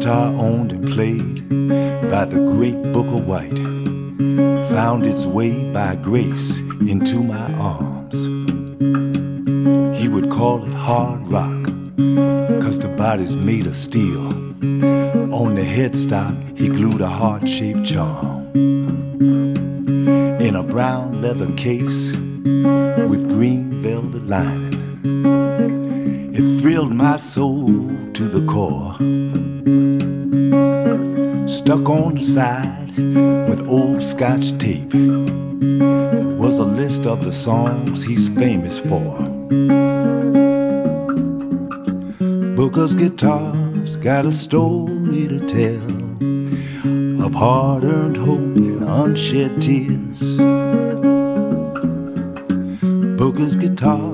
Guitar owned and played by the great Booker White found its way by grace into my arms. He would call it hard rock, cause the body's made of steel. On the headstock, he glued a heart shaped charm. In a brown leather case with green velvet lining, it thrilled my soul to the core. Stuck on the side with old scotch tape was a list of the songs he's famous for. Booker's guitars got a story to tell of hard earned hope and unshed tears. Booker's guitar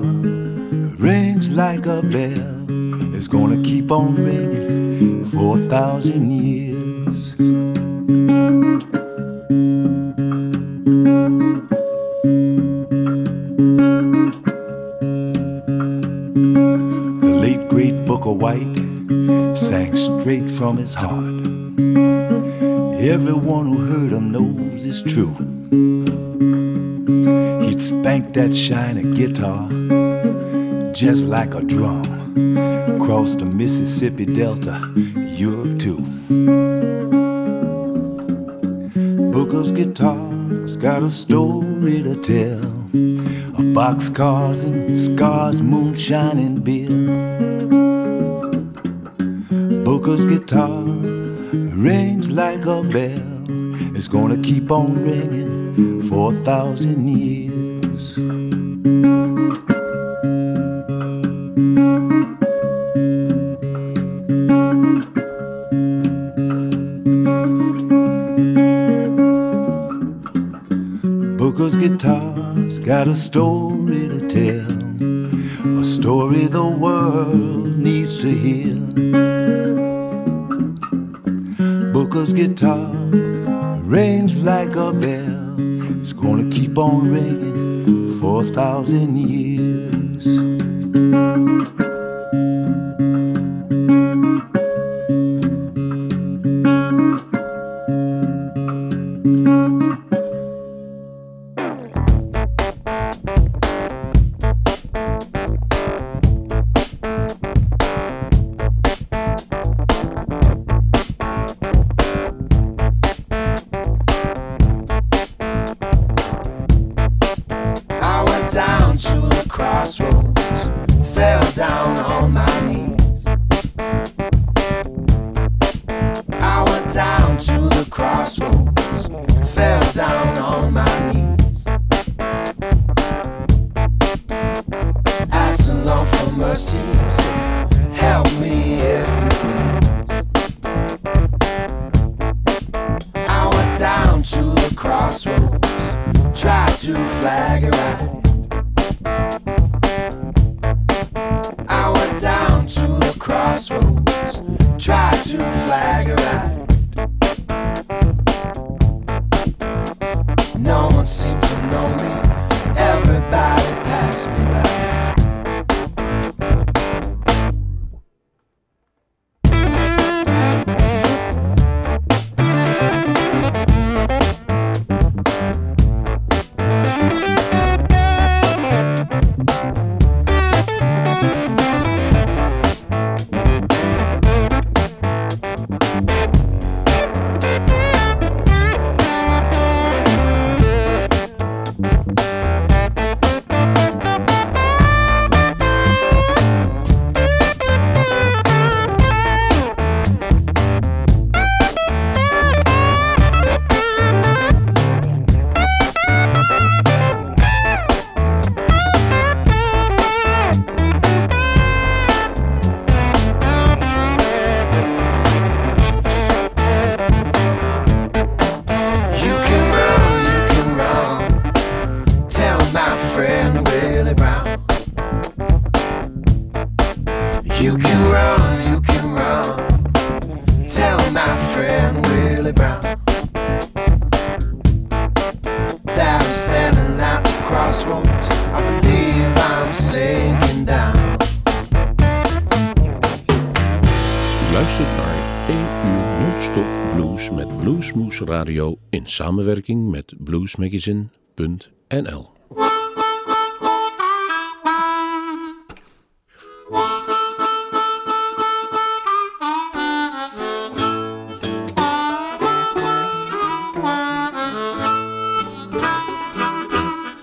rings like a bell. It's gonna keep on ringing for a thousand years. Everyone who heard him knows it's true. He'd spank that shiny guitar just like a drum. Across the Mississippi Delta, Europe too. Booker's guitar's got a story to tell of boxcars and scars, moonshine and beer. Booker's guitar rings like a bell. It's gonna keep on ringing for a thousand years. Tried to flag right. Samenwerking met bluesmagazine.nl.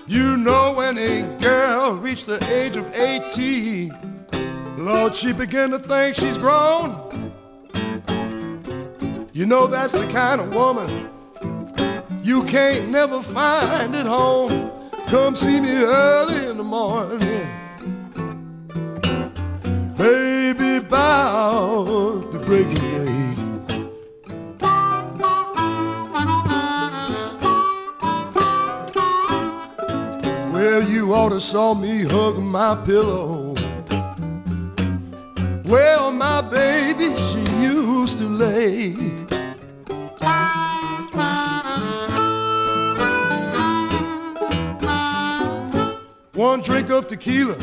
You know when a girl reached the age of 18, Lord, she began to think she's grown. You know that's the kind of woman you can't never find at home. Come see me early in the morning. Baby, about the break of day. Well, you ought to saw me hug my pillow. Well, my baby, she used to lay. One drink of tequila,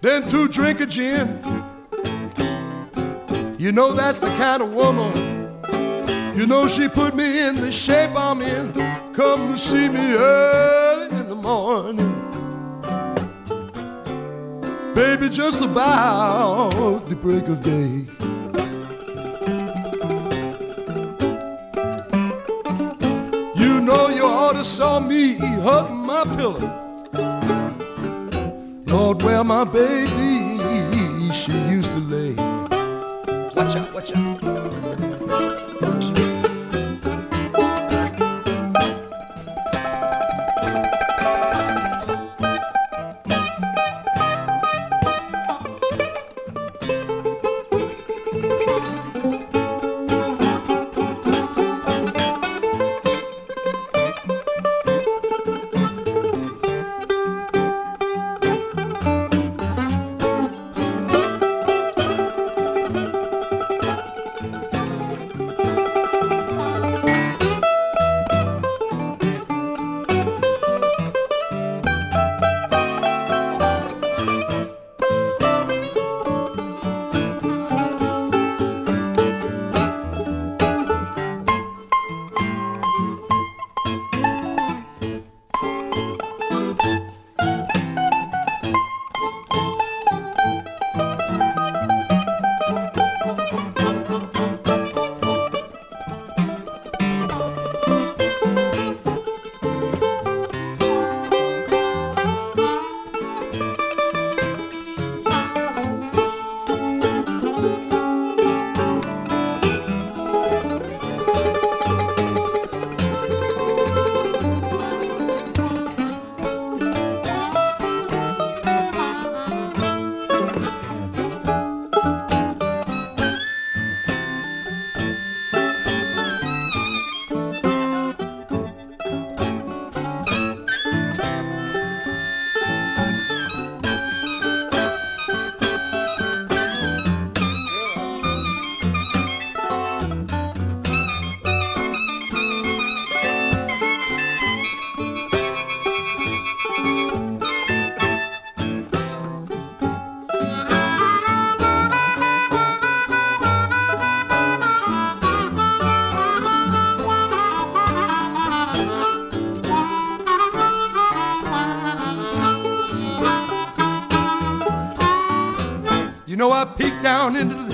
then two drink of gin. You know that's the kind of woman you know she put me in the shape I'm in. Come to see me early in the morning. Baby, just about the break of day. You know you ought saw me my pillow. Lord, where my baby she used to lay. Watch out, watch out.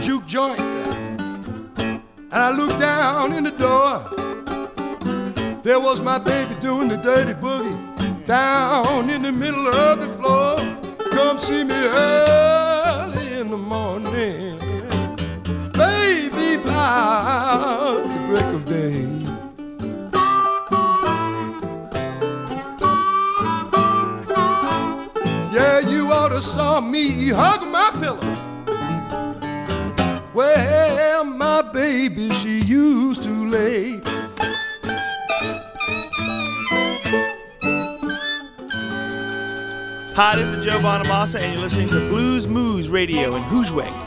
Juke joint and I looked down in the door. There was my baby doing the dirty boogie down in the middle of the floor. Come see me early in the morning, baby, about the break of day. Yeah, you ought to saw me hugging my pillow. Well, my baby, she used to lay. Hi, this is Joe Bonamassa, and you're listening to Blues Moose Radio in Hoosweg.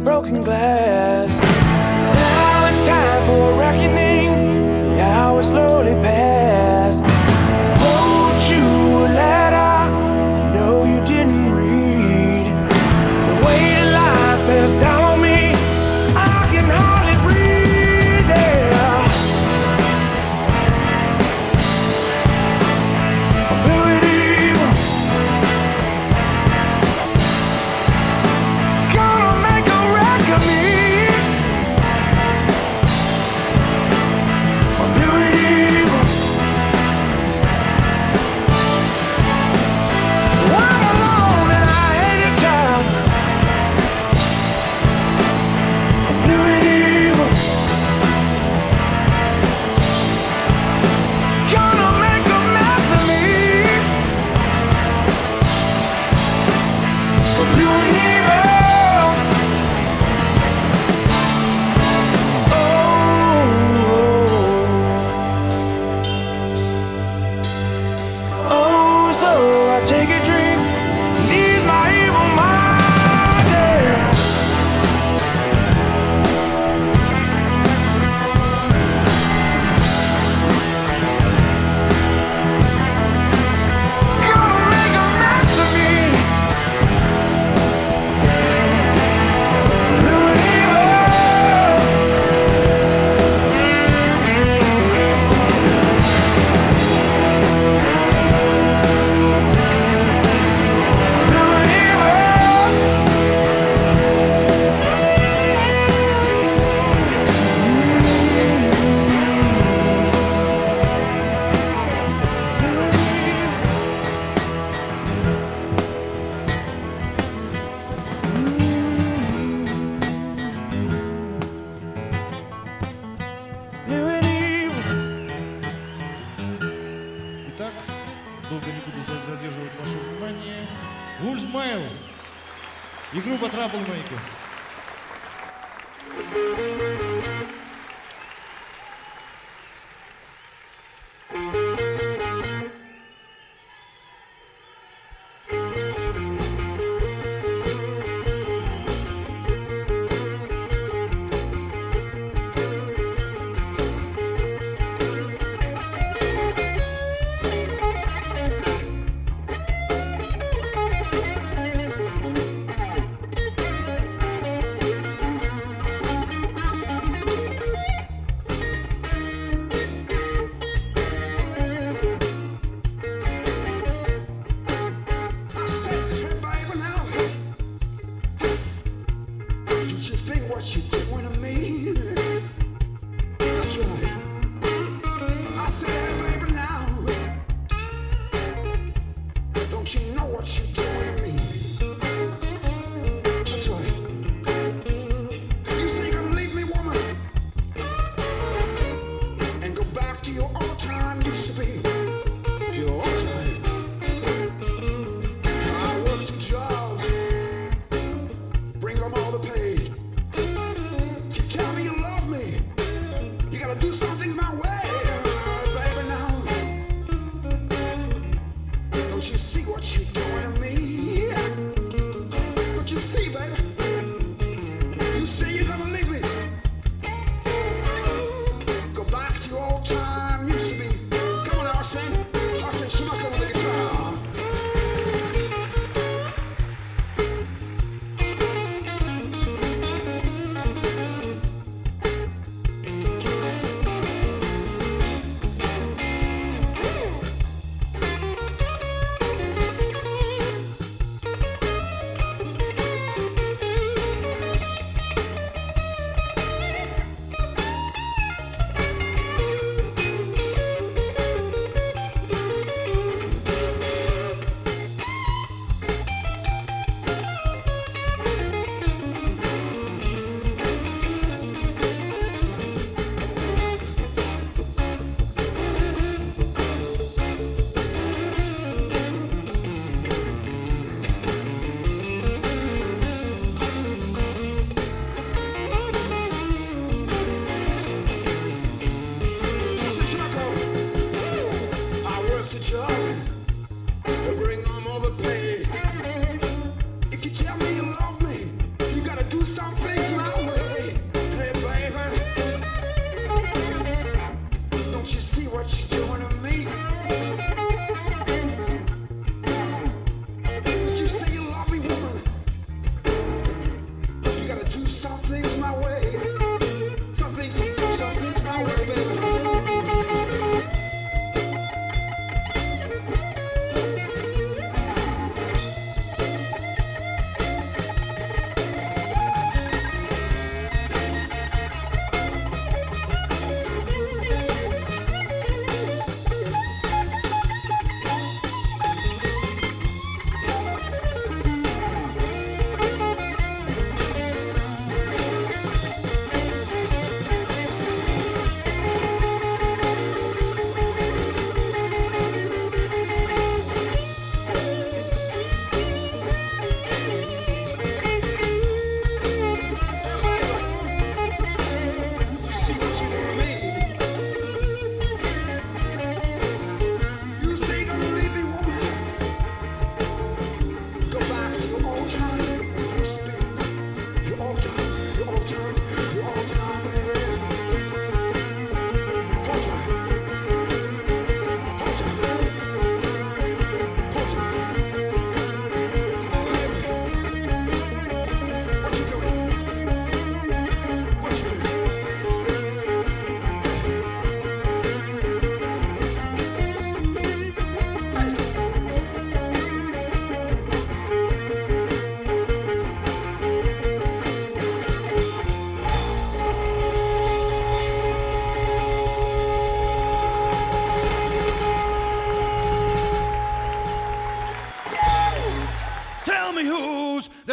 Broken glass.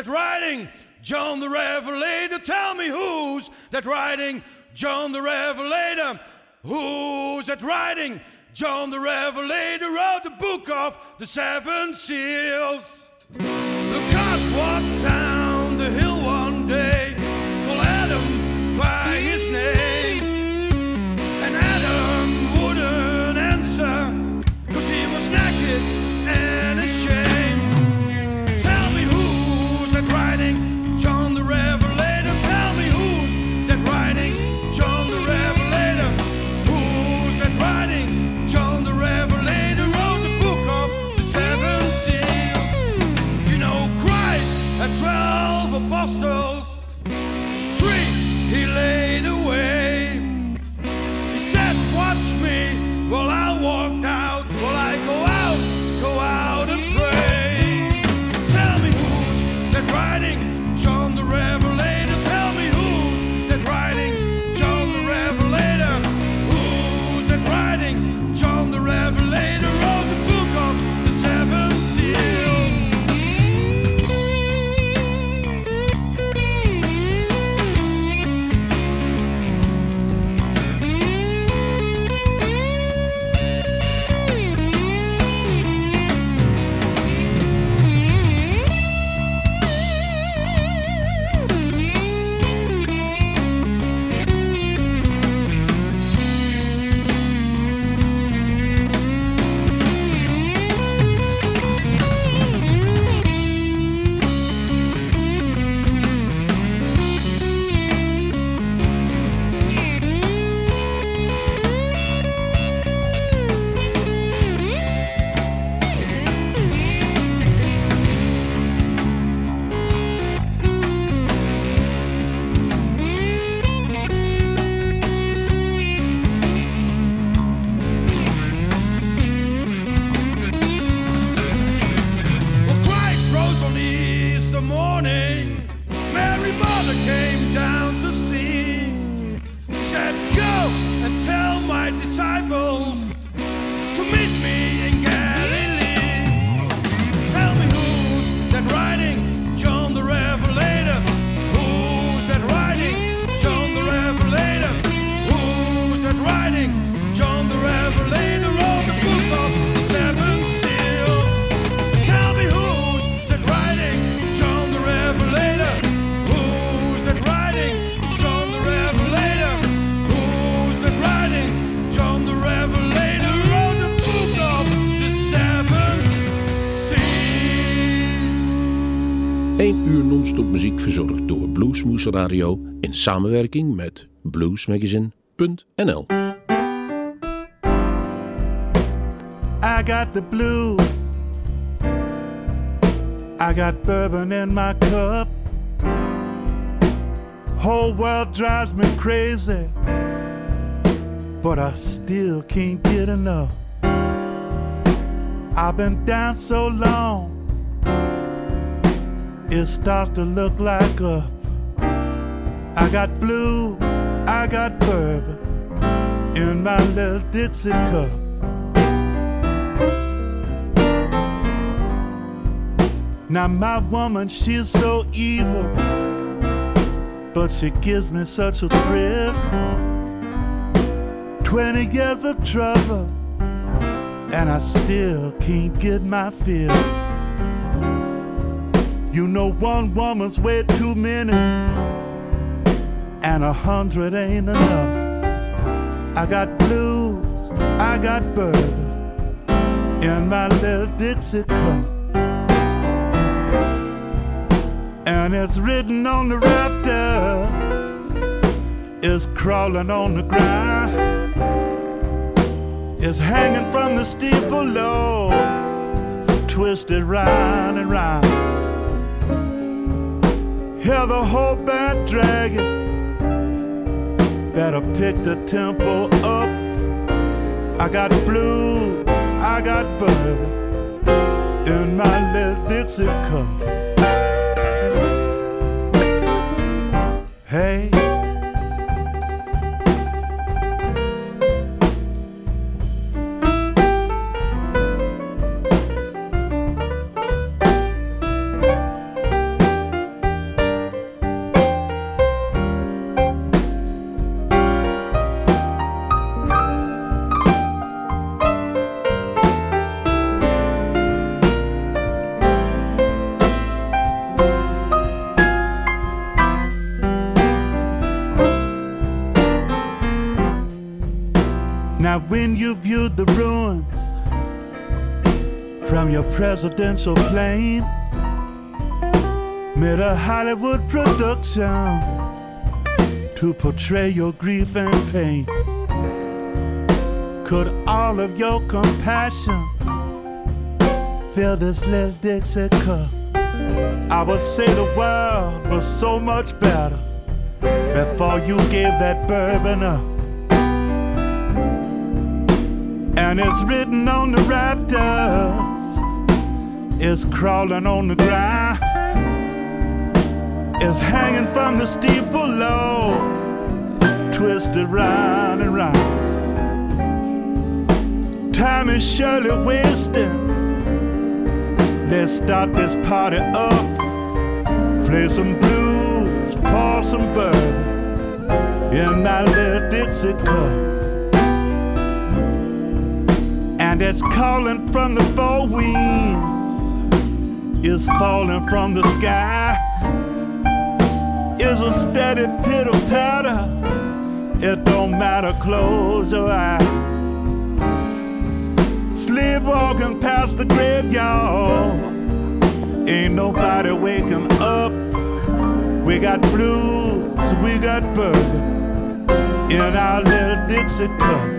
writing? John the Revelator. Tell me who's that writing? John the Revelator. Who's that writing? John the Revelator wrote the book of the seven seals. Bluesmoose Radio in samenwerking met bluesmagazine.nl. I got the blues. I got bourbon in my cup. Whole world drives me crazy, but I still can't get enough. I've been down so long, it starts to look like up. I got blues, I got bourbon in my little Dixie cup. Now my woman, she's so evil, but she gives me such a thrill. Twenty years of trouble, and I still can't get my fill. You know one woman's way too many, and a hundred ain't enough. I got blues, I got bourbon in my little Dixie cup. And it's written on the rafters, it's crawling on the ground, it's hanging from the steeple low, it's twisted round and round. Hear the whole band dragging, better pick the tempo up. I got blue, I got bourbon in my little Dixie cup. Hey. Presidential plane. Made a Hollywood production to portray your grief and pain. Could all of your compassion fill this little Dixie cup? I would say the world was so much better before you gave that bourbon up. And it's written on the rafters, it's crawling on the ground, it's hanging from the steeple low, twisted round and round. Time is surely wasting. Let's start this party up. Play some blues, pour some bourbon in that little Dixie cup. And it's calling from the four winds, it's falling from the sky. It's a steady pitter patter. It don't matter, close your eyes. Sleepwalking past the graveyard. Ain't nobody waking up. We got blues, we got bourbon in our little Dixie cups.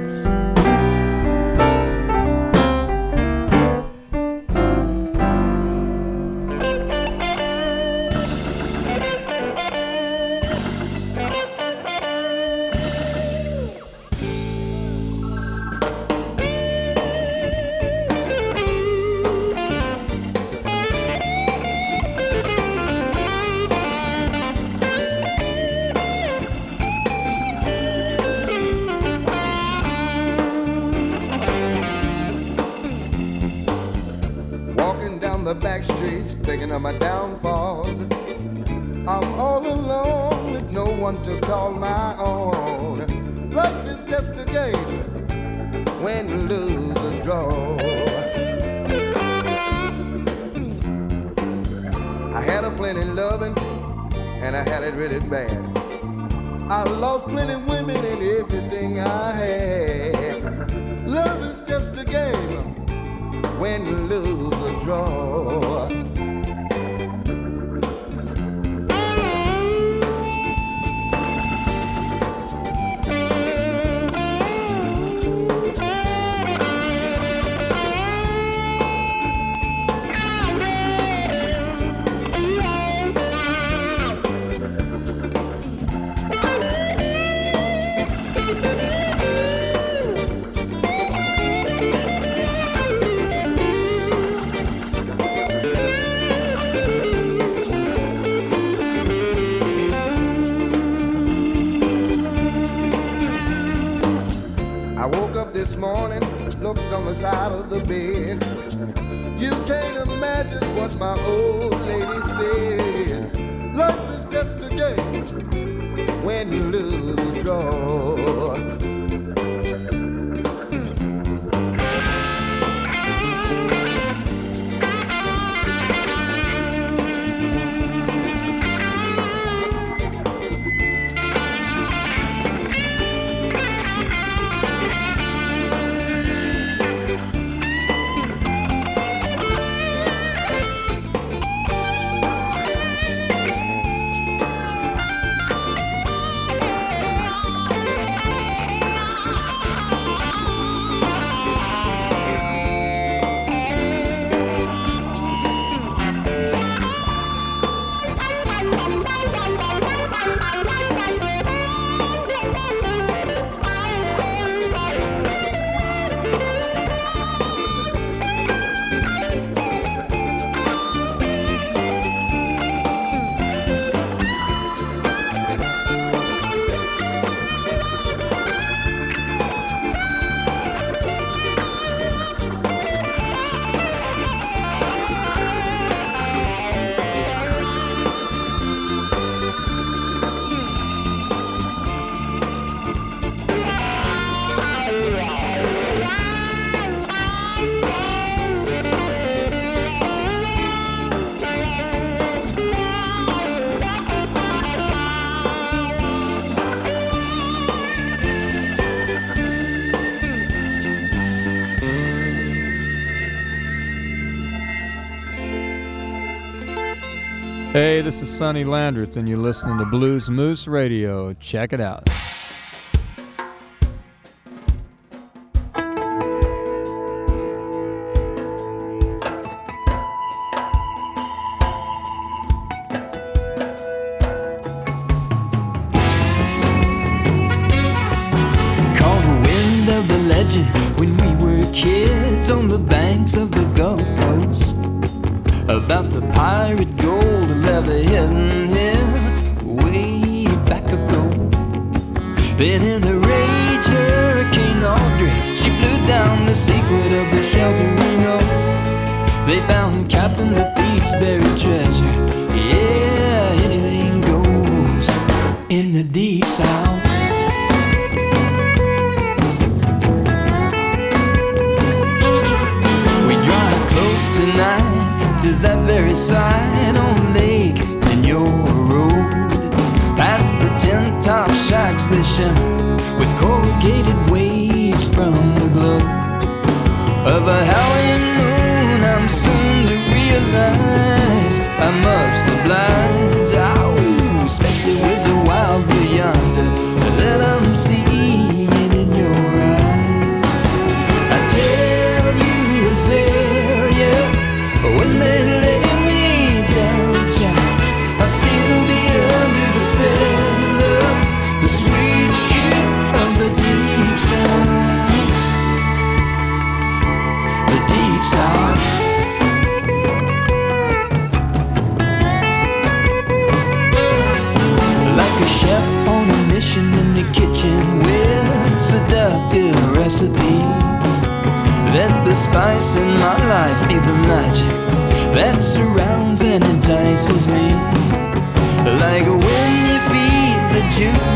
Hey, this is Sonny Landreth, and you're listening to Blues Moose Radio. Check it out.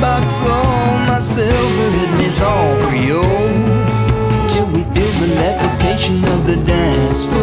box all my silver and it's all Creole till we feel the levitation of the dance floor.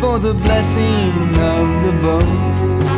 for the blessing of the bows.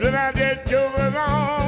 le lundi est au revanche.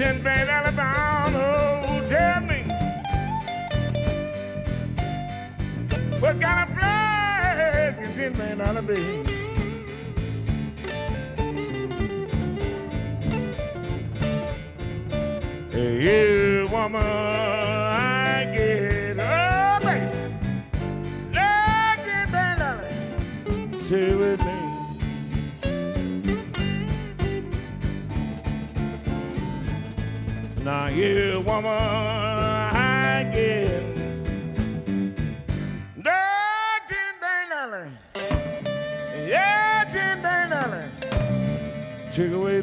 tin pan Now you, yeah, woman, I get Dirty Bain Allen. Yeah, Dirty Bain Allen. Take away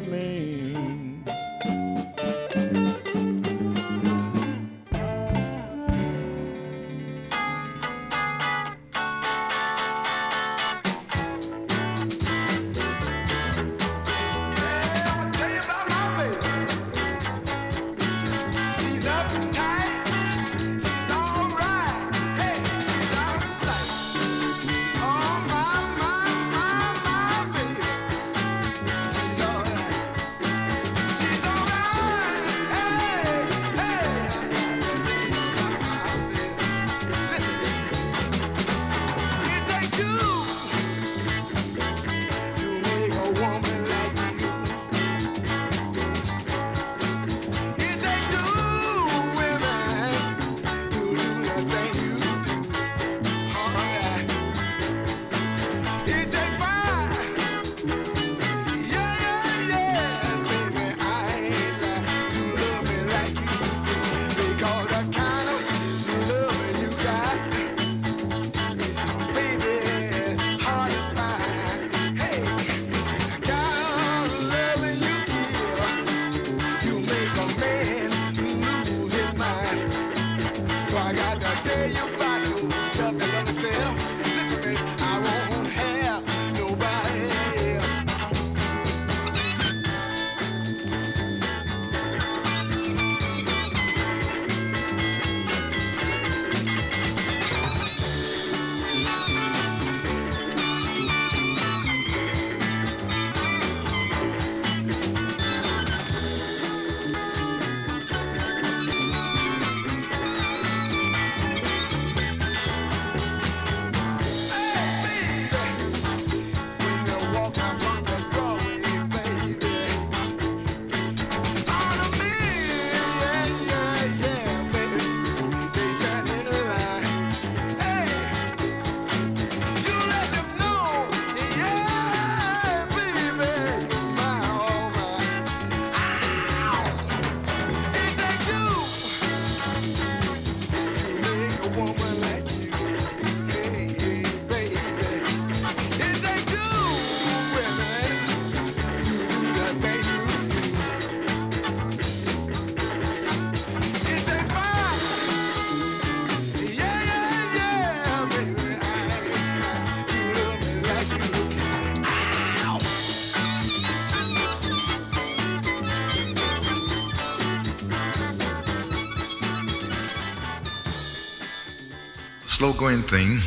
slow going thing.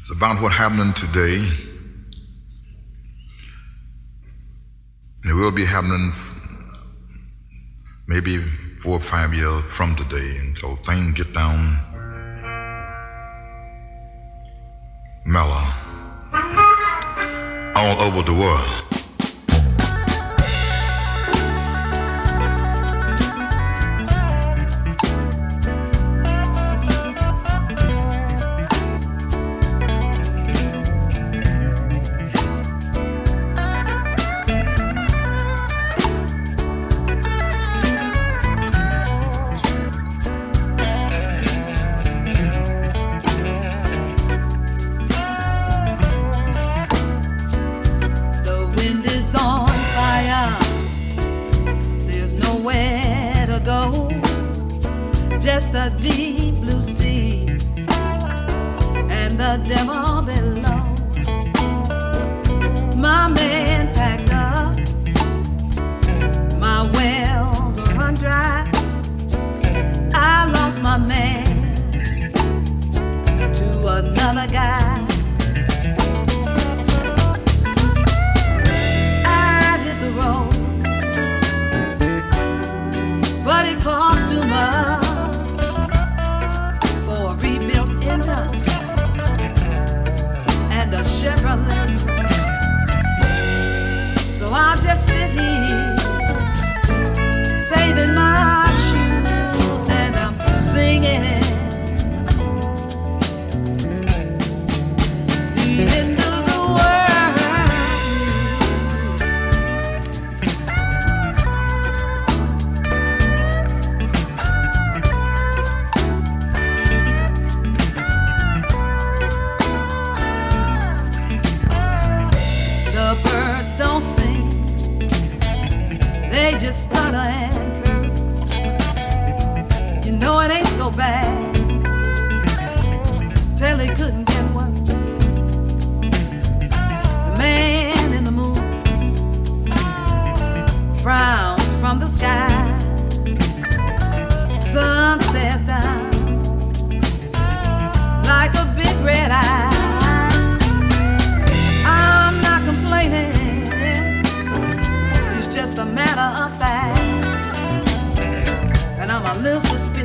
It's about what happening today. And it will be happening maybe four or five years from today until things get down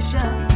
想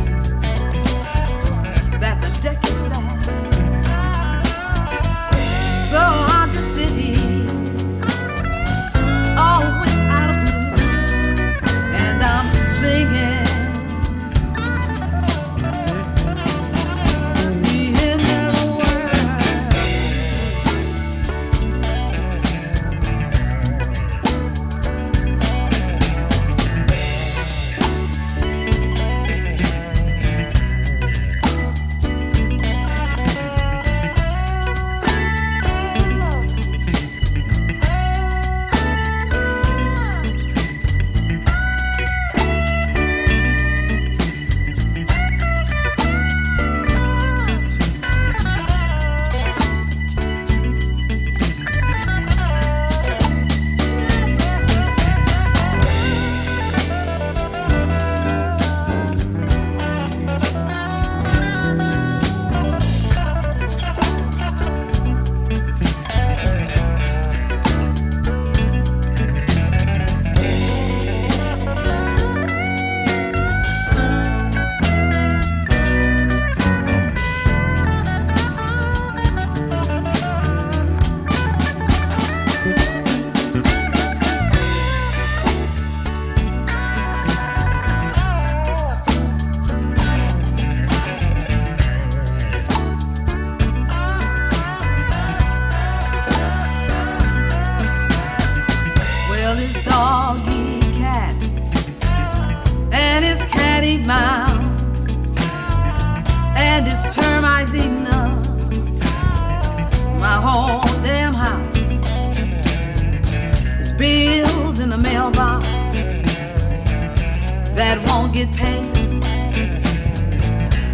get paid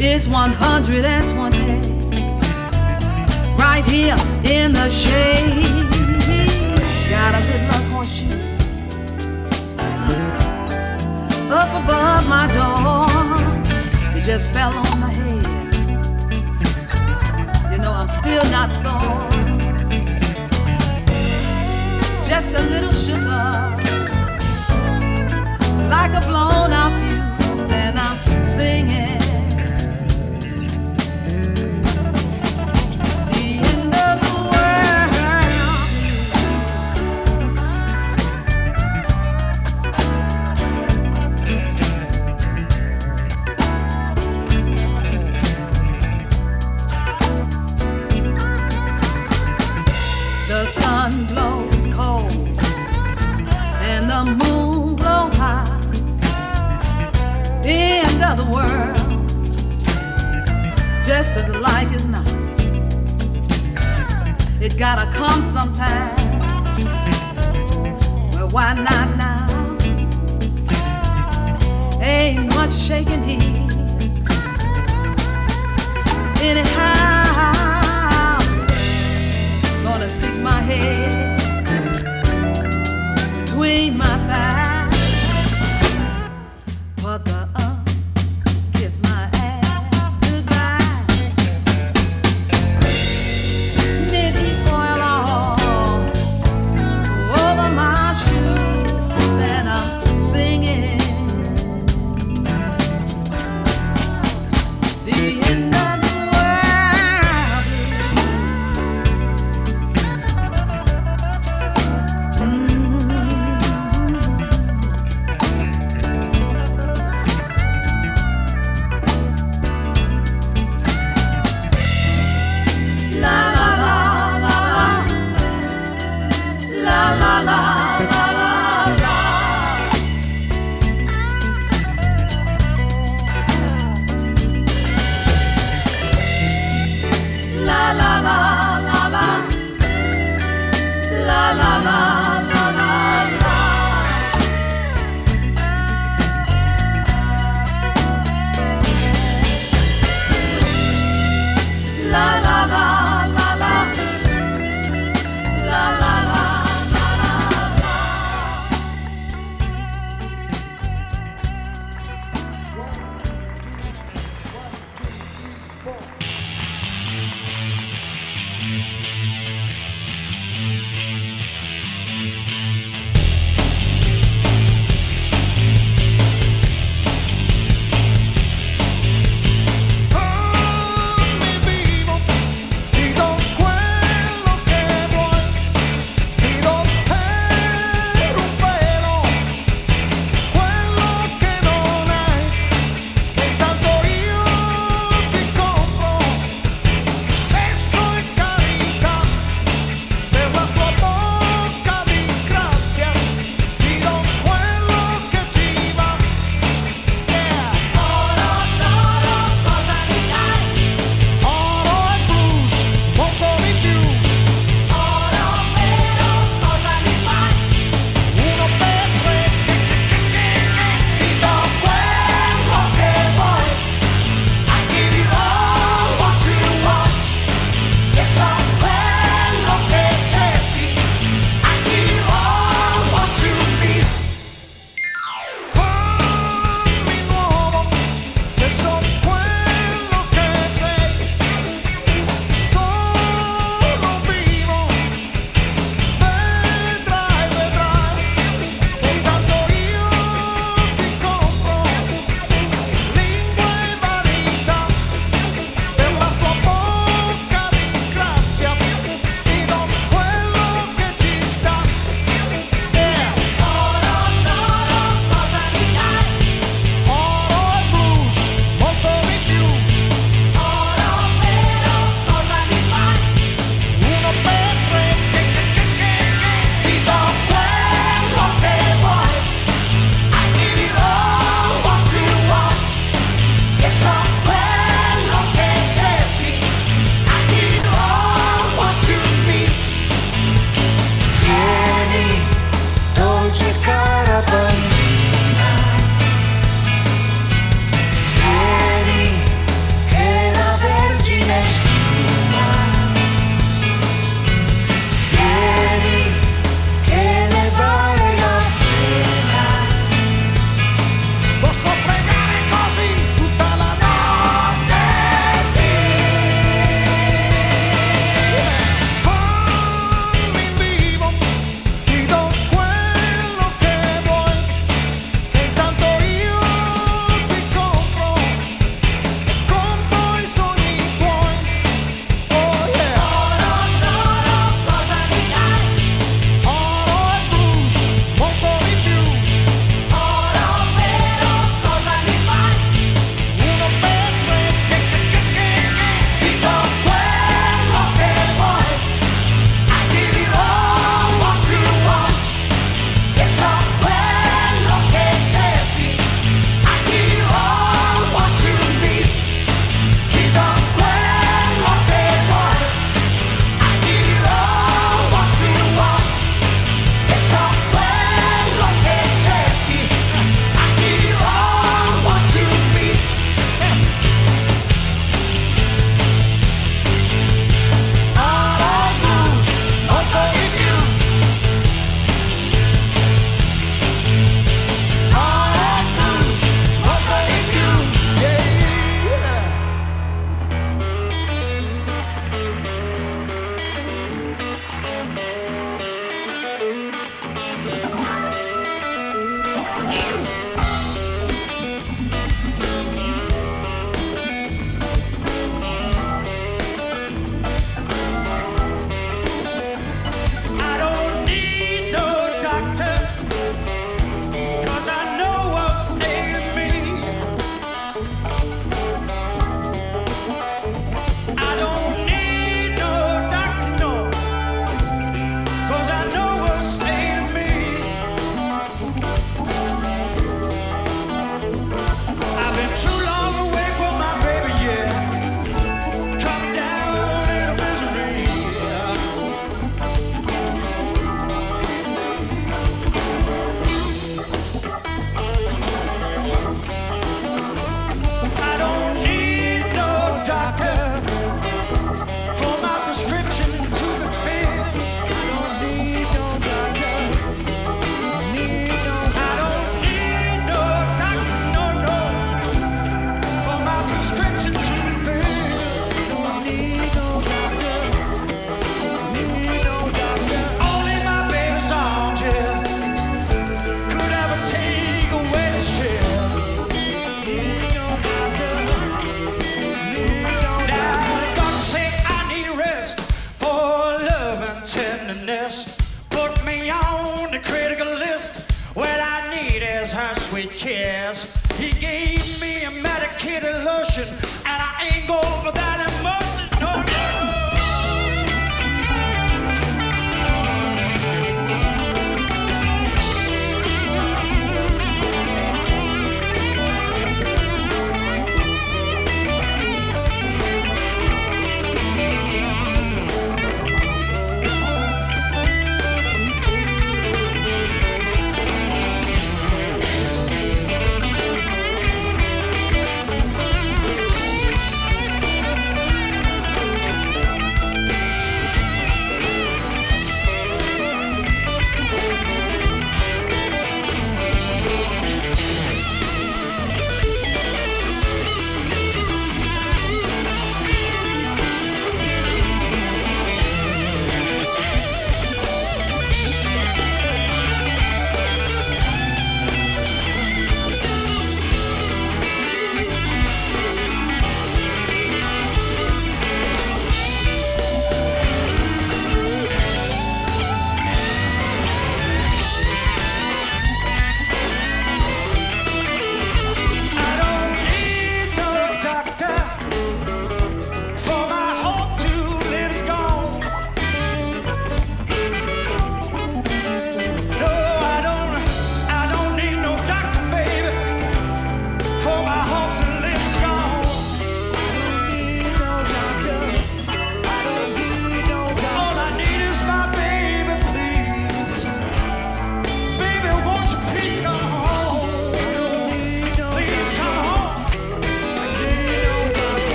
is 120 right here in the shade. Got a good luck horseshoe up above my door. It just fell on my head. You know I'm still not sore. Just a little sugar, like a blown out and I'm gotta come sometime. Well, why not now? Ain't much shaking here. Anyhow, gonna stick my head between my